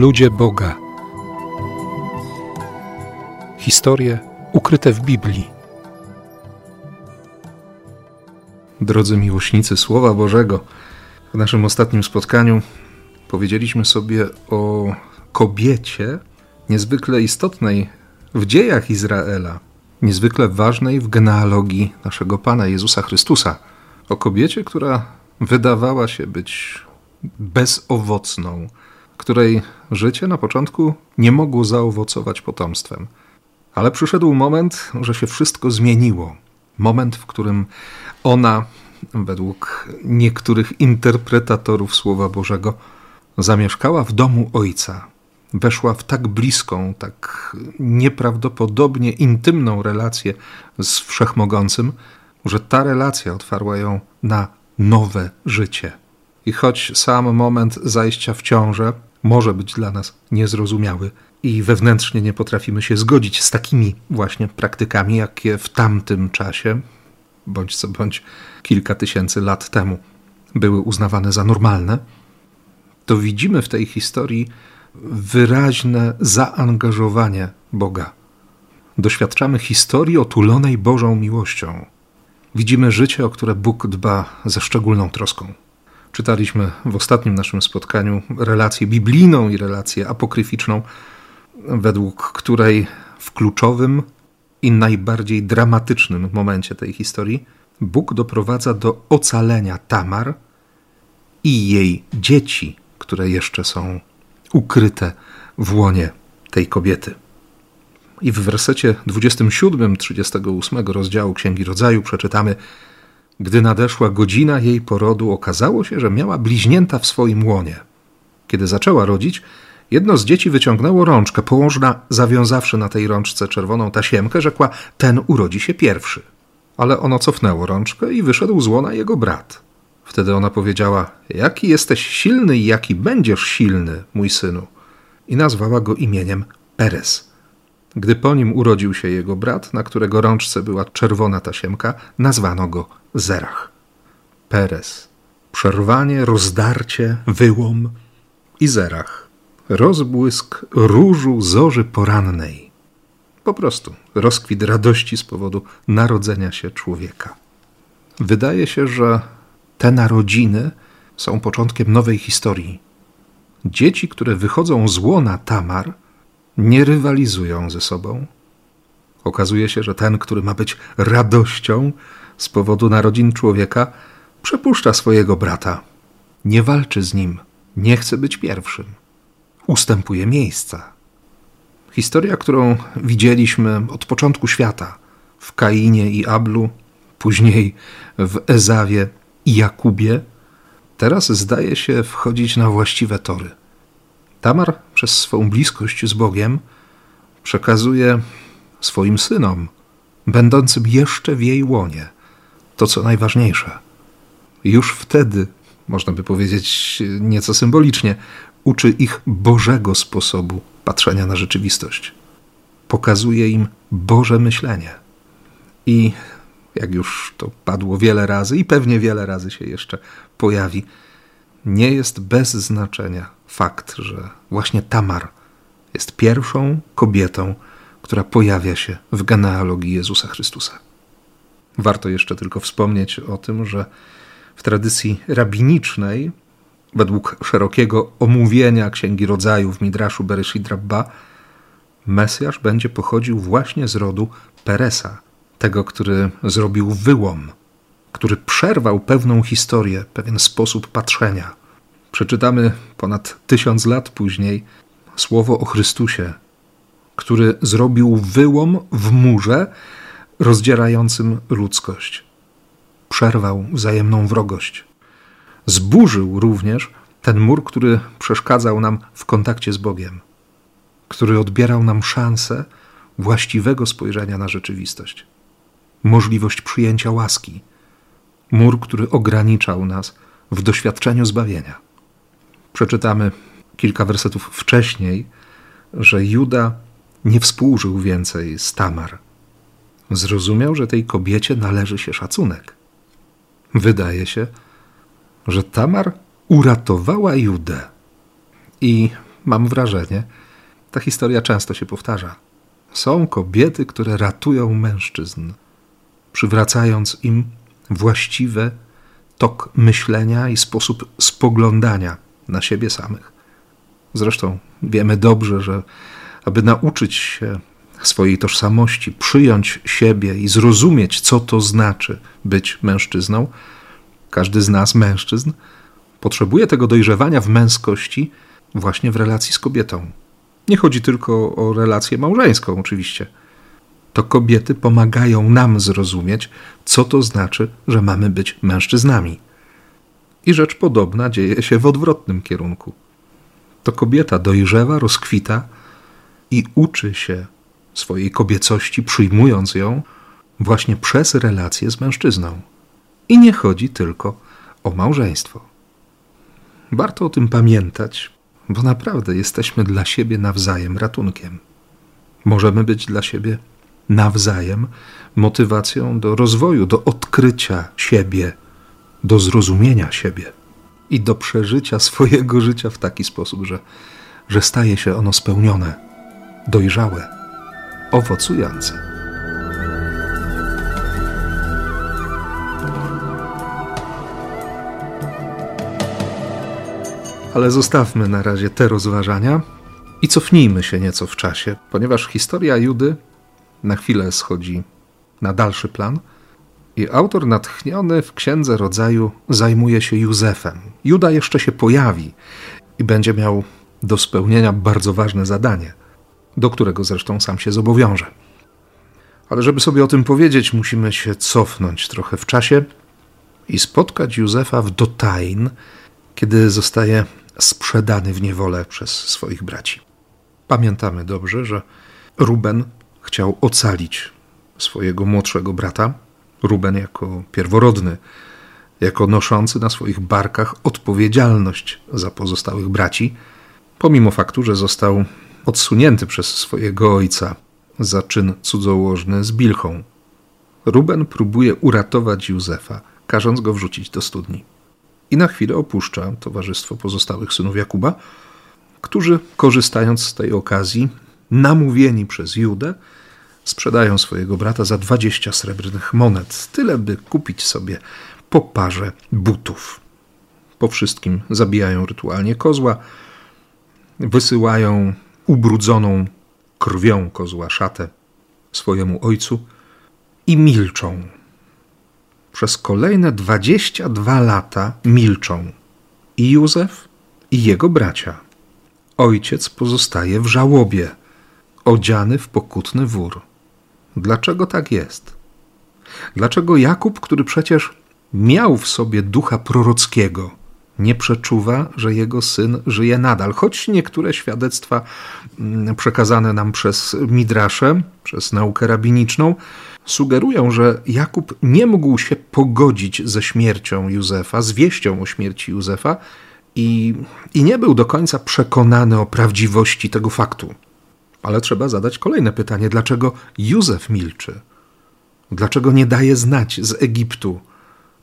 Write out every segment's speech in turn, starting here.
Ludzie Boga. Historie ukryte w Biblii. Drodzy miłośnicy Słowa Bożego, w naszym ostatnim spotkaniu powiedzieliśmy sobie o kobiecie niezwykle istotnej w dziejach Izraela, niezwykle ważnej w genealogii naszego Pana Jezusa Chrystusa. O kobiecie, która wydawała się być bezowocną, której życie na początku nie mogło zaowocować potomstwem. Ale przyszedł moment, że się wszystko zmieniło. Moment, w którym ona, według niektórych interpretatorów Słowa Bożego, zamieszkała w domu ojca. Weszła w tak bliską, tak nieprawdopodobnie intymną relację z wszechmogącym, że ta relacja otwarła ją na nowe życie. I choć sam moment zajścia w ciążę może być dla nas niezrozumiały i wewnętrznie nie potrafimy się zgodzić z takimi właśnie praktykami, jakie w tamtym czasie, bądź co bądź kilka tysięcy lat temu, były uznawane za normalne, to widzimy w tej historii wyraźne zaangażowanie Boga. Doświadczamy historii otulonej Bożą miłością. Widzimy życie, o które Bóg dba ze szczególną troską. Czytaliśmy w ostatnim naszym spotkaniu relację biblijną i relację apokryficzną, według której w kluczowym i najbardziej dramatycznym momencie tej historii Bóg doprowadza do ocalenia Tamar i jej dzieci, które jeszcze są ukryte w łonie tej kobiety. I w wersecie 27 38 rozdziału Księgi Rodzaju przeczytamy: Gdy nadeszła godzina jej porodu, okazało się, że miała bliźnięta w swoim łonie. Kiedy zaczęła rodzić, jedno z dzieci wyciągnęło rączkę. Położna, zawiązawszy na tej rączce czerwoną tasiemkę, rzekła: Ten urodzi się pierwszy. Ale ono cofnęło rączkę i wyszedł z łona jego brat. Wtedy ona powiedziała: Jaki jesteś silny i jaki będziesz silny, mój synu. I nazwała go imieniem Perez. Gdy po nim urodził się jego brat, na którego rączce była czerwona tasiemka, nazwano go Zerach. Perez. Przerwanie, rozdarcie, wyłom i Zerach. Rozbłysk różu zorzy porannej. Po prostu rozkwit radości z powodu narodzenia się człowieka. Wydaje się, że te narodziny są początkiem nowej historii. Dzieci, które wychodzą z łona Tamar, nie rywalizują ze sobą. Okazuje się, że ten, który ma być radością z powodu narodzin człowieka, przepuszcza swojego brata. Nie walczy z nim, nie chce być pierwszym. Ustępuje miejsca. Historia, którą widzieliśmy od początku świata w Kainie i Ablu, później w Ezawie i Jakubie, teraz zdaje się wchodzić na właściwe tory. Tamar przez swą bliskość z Bogiem przekazuje swoim synom, będącym jeszcze w jej łonie, to co najważniejsze. Już wtedy, można by powiedzieć nieco symbolicznie, uczy ich Bożego sposobu patrzenia na rzeczywistość. Pokazuje im Boże myślenie. I jak już to padło wiele razy i pewnie wiele razy się jeszcze pojawi, nie jest bez znaczenia fakt, że właśnie Tamar jest pierwszą kobietą, która pojawia się w genealogii Jezusa Chrystusa. Warto jeszcze tylko wspomnieć o tym, że w tradycji rabinicznej, według szerokiego omówienia Księgi Rodzaju w Midraszu Bereshit Rabba, Mesjasz będzie pochodził właśnie z rodu Peresa, tego, który zrobił wyłom, który przerwał pewną historię, pewien sposób patrzenia. Przeczytamy ponad tysiąc lat później słowo o Chrystusie, który zrobił wyłom w murze rozdzierającym ludzkość. Przerwał wzajemną wrogość. Zburzył również ten mur, który przeszkadzał nam w kontakcie z Bogiem, który odbierał nam szansę właściwego spojrzenia na rzeczywistość możliwość przyjęcia łaski, mur, który ograniczał nas w doświadczeniu zbawienia. Przeczytamy kilka wersetów wcześniej, że Juda nie współżył więcej z Tamar. Zrozumiał, że tej kobiecie należy się szacunek. Wydaje się, że Tamar uratowała Judę. I mam wrażenie, ta historia często się powtarza. Są kobiety, które ratują mężczyzn, przywracając im właściwy tok myślenia i sposób spoglądania na siebie samych. Zresztą wiemy dobrze, że aby nauczyć się swojej tożsamości, przyjąć siebie i zrozumieć, co to znaczy być mężczyzną, każdy z nas, mężczyzn, potrzebuje tego dojrzewania w męskości właśnie w relacji z kobietą. Nie chodzi tylko o relację małżeńską, oczywiście. To kobiety pomagają nam zrozumieć, co to znaczy, że mamy być mężczyznami. I rzecz podobna dzieje się w odwrotnym kierunku. To kobieta dojrzewa, rozkwita i uczy się swojej kobiecości, przyjmując ją właśnie przez relacje z mężczyzną. I nie chodzi tylko o małżeństwo. Warto o tym pamiętać, bo naprawdę jesteśmy dla siebie nawzajem ratunkiem. Możemy być dla siebie nawzajem motywacją do rozwoju, do odkrycia siebie, do zrozumienia siebie i do przeżycia swojego życia w taki sposób, że, że staje się ono spełnione, dojrzałe, owocujące. Ale zostawmy na razie te rozważania i cofnijmy się nieco w czasie, ponieważ historia Judy na chwilę schodzi na dalszy plan i autor natchniony w Księdze Rodzaju zajmuje się Józefem. Juda jeszcze się pojawi i będzie miał do spełnienia bardzo ważne zadanie, do którego zresztą sam się zobowiąże. Ale żeby sobie o tym powiedzieć, musimy się cofnąć trochę w czasie i spotkać Józefa w Dotain, kiedy zostaje sprzedany w niewolę przez swoich braci. Pamiętamy dobrze, że Ruben chciał ocalić swojego młodszego brata. Ruben jako pierworodny, jako noszący na swoich barkach odpowiedzialność za pozostałych braci, pomimo faktu, że został odsunięty przez swojego ojca za czyn cudzołożny z Bilchą. Ruben próbuje uratować Józefa, każąc go wrzucić do studni i na chwilę opuszcza towarzystwo pozostałych synów Jakuba, którzy, korzystając z tej okazji, namówieni przez Judę, sprzedają swojego brata za 20 srebrnych monet, tyle by kupić sobie po parze butów. Po wszystkim zabijają rytualnie kozła, wysyłają ubrudzoną krwią kozła szatę swojemu ojcu i milczą przez kolejne 22 lata milczą i Józef, i jego bracia. Ojciec pozostaje w żałobie, odziany w pokutny wór. Dlaczego tak jest? Dlaczego Jakub, który przecież miał w sobie ducha prorockiego, nie przeczuwa, że jego syn żyje nadal, choć niektóre świadectwa mm, przekazane nam przez Midrasze, przez naukę rabiniczną, sugerują, że Jakub nie mógł się pogodzić ze śmiercią Józefa, z wieścią o śmierci Józefa i, i nie był do końca przekonany o prawdziwości tego faktu. Ale trzeba zadać kolejne pytanie: dlaczego Józef milczy? Dlaczego nie daje znać z Egiptu,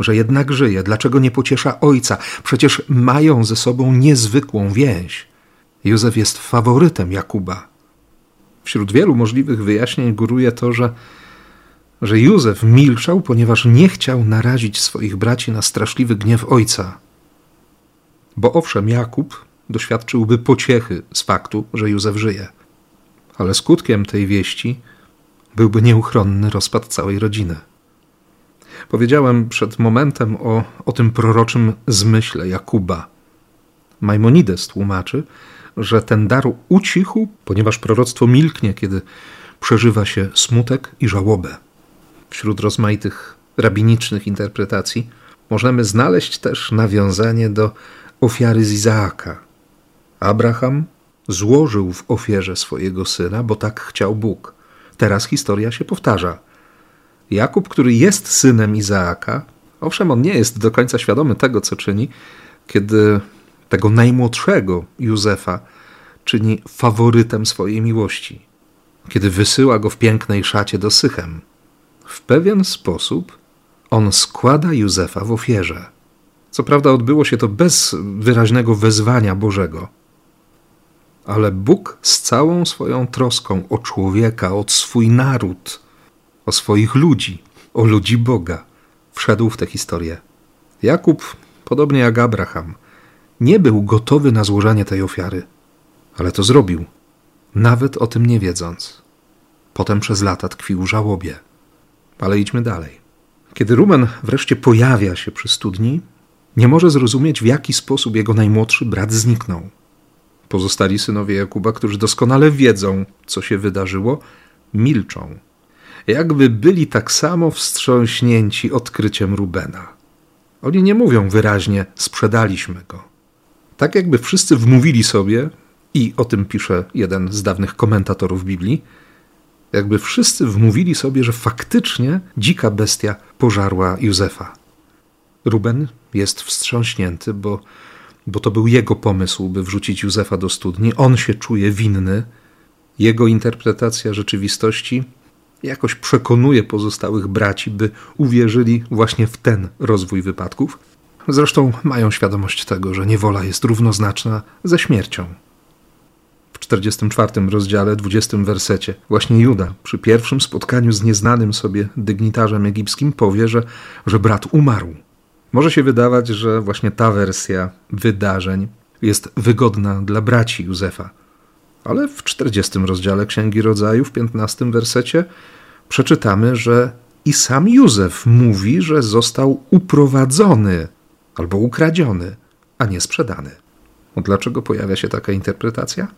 że jednak żyje? Dlaczego nie pociesza ojca? Przecież mają ze sobą niezwykłą więź. Józef jest faworytem Jakuba. Wśród wielu możliwych wyjaśnień góruje to, że że Józef milczał, ponieważ nie chciał narazić swoich braci na straszliwy gniew ojca. Bo owszem, Jakub doświadczyłby pociechy z faktu, że Józef żyje, ale skutkiem tej wieści byłby nieuchronny rozpad całej rodziny. Powiedziałem przed momentem o, o tym proroczym zmyśle Jakuba. Maimonides tłumaczy, że ten dar ucichł, ponieważ proroctwo milknie, kiedy przeżywa się smutek i żałobę wśród rozmaitych rabinicznych interpretacji, możemy znaleźć też nawiązanie do ofiary z Izaaka. Abraham złożył w ofierze swojego syna, bo tak chciał Bóg. Teraz historia się powtarza. Jakub, który jest synem Izaaka, owszem, on nie jest do końca świadomy tego, co czyni, kiedy tego najmłodszego Józefa czyni faworytem swojej miłości, kiedy wysyła go w pięknej szacie do Sychem. W pewien sposób on składa Józefa w ofierze. Co prawda odbyło się to bez wyraźnego wezwania Bożego. Ale Bóg z całą swoją troską o człowieka, o swój naród, o swoich ludzi, o ludzi Boga, wszedł w tę historię. Jakub, podobnie jak Abraham, nie był gotowy na złożenie tej ofiary, ale to zrobił, nawet o tym nie wiedząc. Potem przez lata tkwił żałobie. Ale idźmy dalej. Kiedy Ruben wreszcie pojawia się przy studni, nie może zrozumieć, w jaki sposób jego najmłodszy brat zniknął. Pozostali synowie Jakuba, którzy doskonale wiedzą, co się wydarzyło, milczą. Jakby byli tak samo wstrząśnięci odkryciem Rubena. Oni nie mówią wyraźnie: sprzedaliśmy go. Tak jakby wszyscy wmówili sobie, i o tym pisze jeden z dawnych komentatorów Biblii, jakby wszyscy wmówili sobie, że faktycznie dzika bestia pożarła Józefa. Ruben jest wstrząśnięty, bo, bo to był jego pomysł, by wrzucić Józefa do studni. On się czuje winny. Jego interpretacja rzeczywistości jakoś przekonuje pozostałych braci, by uwierzyli właśnie w ten rozwój wypadków. Zresztą mają świadomość tego, że niewola jest równoznaczna ze śmiercią. W 44 rozdziale, 20 wersecie, właśnie Juda przy pierwszym spotkaniu z nieznanym sobie dygnitarzem egipskim powie, że, że brat umarł. Może się wydawać, że właśnie ta wersja wydarzeń jest wygodna dla braci Józefa. Ale w 40 rozdziale Księgi Rodzaju, w 15 wersecie, przeczytamy, że i sam Józef mówi, że został uprowadzony albo ukradziony, a nie sprzedany. No dlaczego pojawia się taka interpretacja?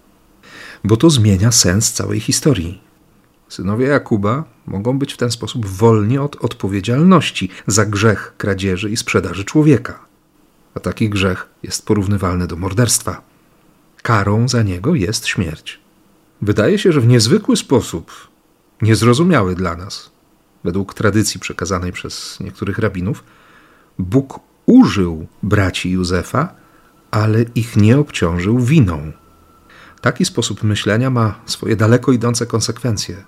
Bo to zmienia sens całej historii. Synowie Jakuba mogą być w ten sposób wolni od odpowiedzialności za grzech kradzieży i sprzedaży człowieka. A taki grzech jest porównywalny do morderstwa. Karą za niego jest śmierć. Wydaje się, że w niezwykły sposób, niezrozumiały dla nas, według tradycji przekazanej przez niektórych rabinów, Bóg użył braci Józefa, ale ich nie obciążył winą. Taki sposób myślenia ma swoje daleko idące konsekwencje.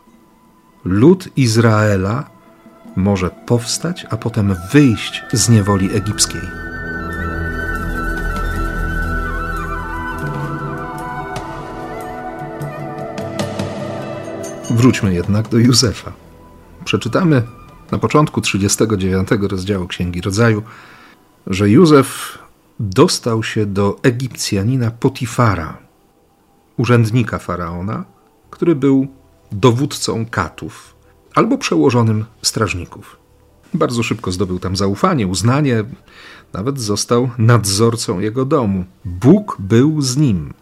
Lud Izraela może powstać, a potem wyjść z niewoli egipskiej. Wróćmy jednak do Józefa. Przeczytamy na początku 39 rozdziału Księgi Rodzaju, że Józef dostał się do Egipcjanina Potifara, urzędnika faraona, który był dowódcą katów albo przełożonym strażników. Bardzo szybko zdobył tam zaufanie, uznanie, nawet został nadzorcą jego domu. Bóg był z nim.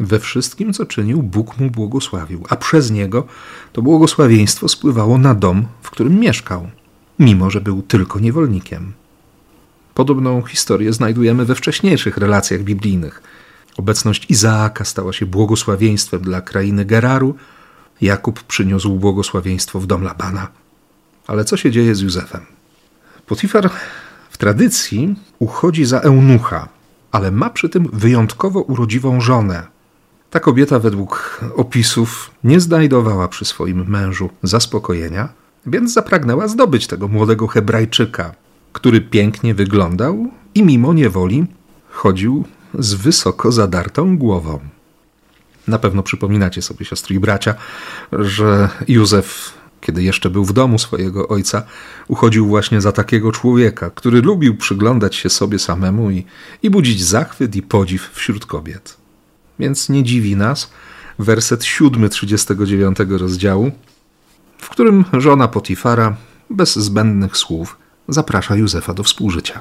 We wszystkim, co czynił, Bóg mu błogosławił, a przez niego to błogosławieństwo spływało na dom, w którym mieszkał, mimo że był tylko niewolnikiem. Podobną historię znajdujemy we wcześniejszych relacjach biblijnych. Obecność Izaaka stała się błogosławieństwem dla krainy Geraru. Jakub przyniósł błogosławieństwo w dom Labana. Ale co się dzieje z Józefem? Potifar w tradycji uchodzi za eunucha, ale ma przy tym wyjątkowo urodziwą żonę. Ta kobieta, według opisów, nie znajdowała przy swoim mężu zaspokojenia, więc zapragnęła zdobyć tego młodego Hebrajczyka, który pięknie wyglądał i mimo niewoli chodził z wysoko zadartą głową. Na pewno przypominacie sobie, siostry i bracia, że Józef, kiedy jeszcze był w domu swojego ojca, uchodził właśnie za takiego człowieka, który lubił przyglądać się sobie samemu i, i budzić zachwyt i podziw wśród kobiet. Więc nie dziwi nas werset 7 39 rozdziału, w którym żona Potifara bez zbędnych słów zaprasza Józefa do współżycia.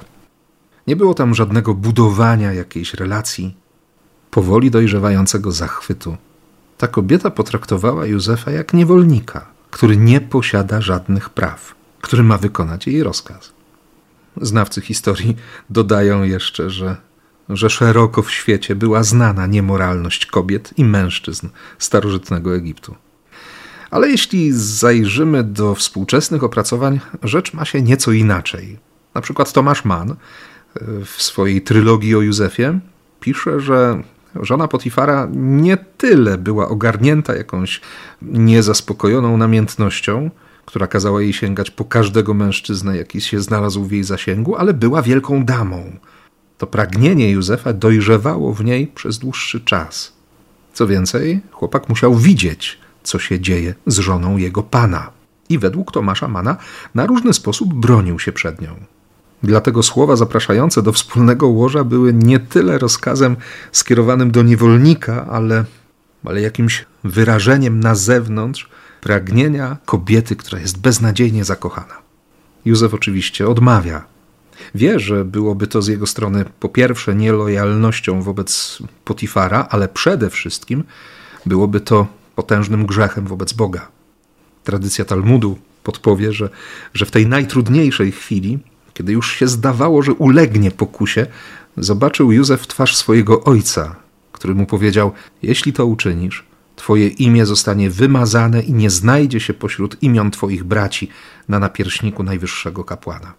Nie było tam żadnego budowania jakiejś relacji, powoli dojrzewającego zachwytu. Ta kobieta potraktowała Józefa jak niewolnika, który nie posiada żadnych praw, który ma wykonać jej rozkaz. Znawcy historii dodają jeszcze, że, że szeroko w świecie była znana niemoralność kobiet i mężczyzn starożytnego Egiptu. Ale jeśli zajrzymy do współczesnych opracowań, rzecz ma się nieco inaczej. Na przykład Tomasz Mann w swojej trylogii o Józefie pisze, że żona Potifara nie tyle była ogarnięta jakąś niezaspokojoną namiętnością, która kazała jej sięgać po każdego mężczyznę, jaki się znalazł w jej zasięgu, ale była wielką damą. To pragnienie Józefa dojrzewało w niej przez dłuższy czas. Co więcej, chłopak musiał widzieć, co się dzieje z żoną jego pana. I według Tomasza Mana na różny sposób bronił się przed nią. Dlatego słowa zapraszające do wspólnego łoża były nie tyle rozkazem skierowanym do niewolnika, ale, ale jakimś wyrażeniem na zewnątrz pragnienia kobiety, która jest beznadziejnie zakochana. Józef oczywiście odmawia. Wie, że byłoby to z jego strony po pierwsze nielojalnością wobec Potifara, ale przede wszystkim byłoby to potężnym grzechem wobec Boga. Tradycja Talmudu podpowie, że, że w tej najtrudniejszej chwili, kiedy już się zdawało, że ulegnie pokusie, zobaczył Józef twarz swojego ojca, który mu powiedział: Jeśli to uczynisz, Twoje imię zostanie wymazane i nie znajdzie się pośród imion Twoich braci na napierśniku najwyższego kapłana.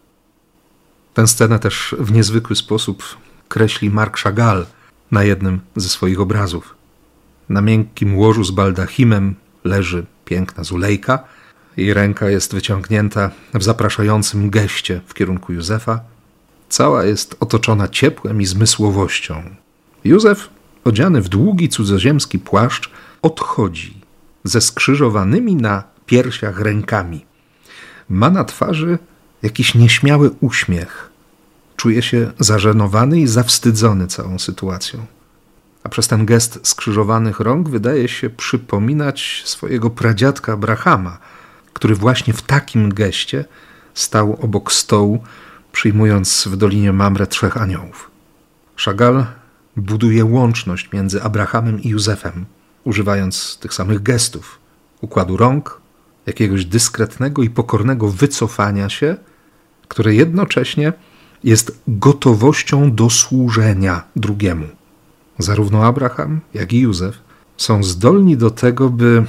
Tę scenę też w niezwykły sposób kreśli Mark Chagall na jednym ze swoich obrazów. Na miękkim łożu z baldachimem leży piękna Zulejka. Jej ręka jest wyciągnięta w zapraszającym geście w kierunku Józefa. Cała jest otoczona ciepłem i zmysłowością. Józef, odziany w długi cudzoziemski płaszcz, odchodzi ze skrzyżowanymi na piersiach rękami. Ma na twarzy jakiś nieśmiały uśmiech. Czuje się zażenowany i zawstydzony całą sytuacją. A przez ten gest skrzyżowanych rąk wydaje się przypominać swojego pradziadka Abrahama, który właśnie w takim geście stał obok stołu, przyjmując w Dolinie Mamre trzech aniołów. Chagall buduje łączność między Abrahamem i Józefem, używając tych samych gestów, układu rąk, jakiegoś dyskretnego i pokornego wycofania się, które jednocześnie jest gotowością do służenia drugiemu. Zarówno Abraham, jak i Józef są zdolni do tego, by,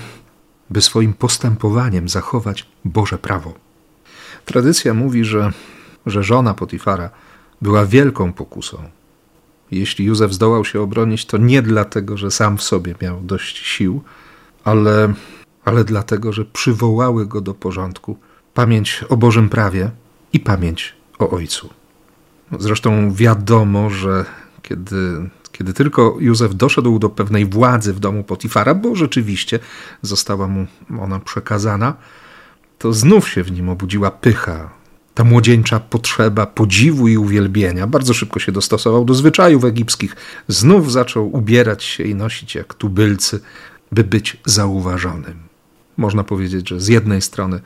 by swoim postępowaniem zachować Boże prawo. Tradycja mówi, że, że żona Potifara była wielką pokusą. Jeśli Józef zdołał się obronić, to nie dlatego, że sam w sobie miał dość sił, ale, ale dlatego, że przywołały go do porządku pamięć o Bożym prawie i pamięć o Ojcu. Zresztą wiadomo, że kiedy, kiedy tylko Józef doszedł do pewnej władzy w domu Potifara, bo rzeczywiście została mu ona przekazana, to znów się w nim obudziła pycha, ta młodzieńcza potrzeba podziwu i uwielbienia. Bardzo szybko się dostosował do zwyczajów egipskich. Znów zaczął ubierać się i nosić jak tubylcy, by być zauważonym. Można powiedzieć, że z jednej strony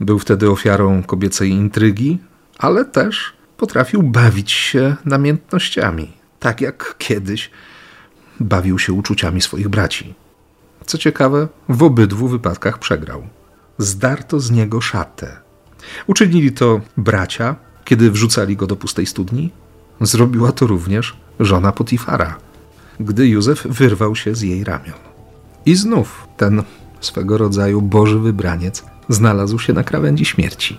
był wtedy ofiarą kobiecej intrygi, ale też potrafił bawić się namiętnościami, tak jak kiedyś bawił się uczuciami swoich braci. Co ciekawe, w obydwu wypadkach przegrał. Zdarto z niego szatę. Uczynili to bracia, kiedy wrzucali go do pustej studni. Zrobiła to również żona Potifara, gdy Józef wyrwał się z jej ramion. I znów ten swego rodzaju Boży wybraniec znalazł się na krawędzi śmierci.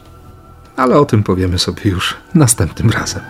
Ale o tym powiemy sobie już następnym razem.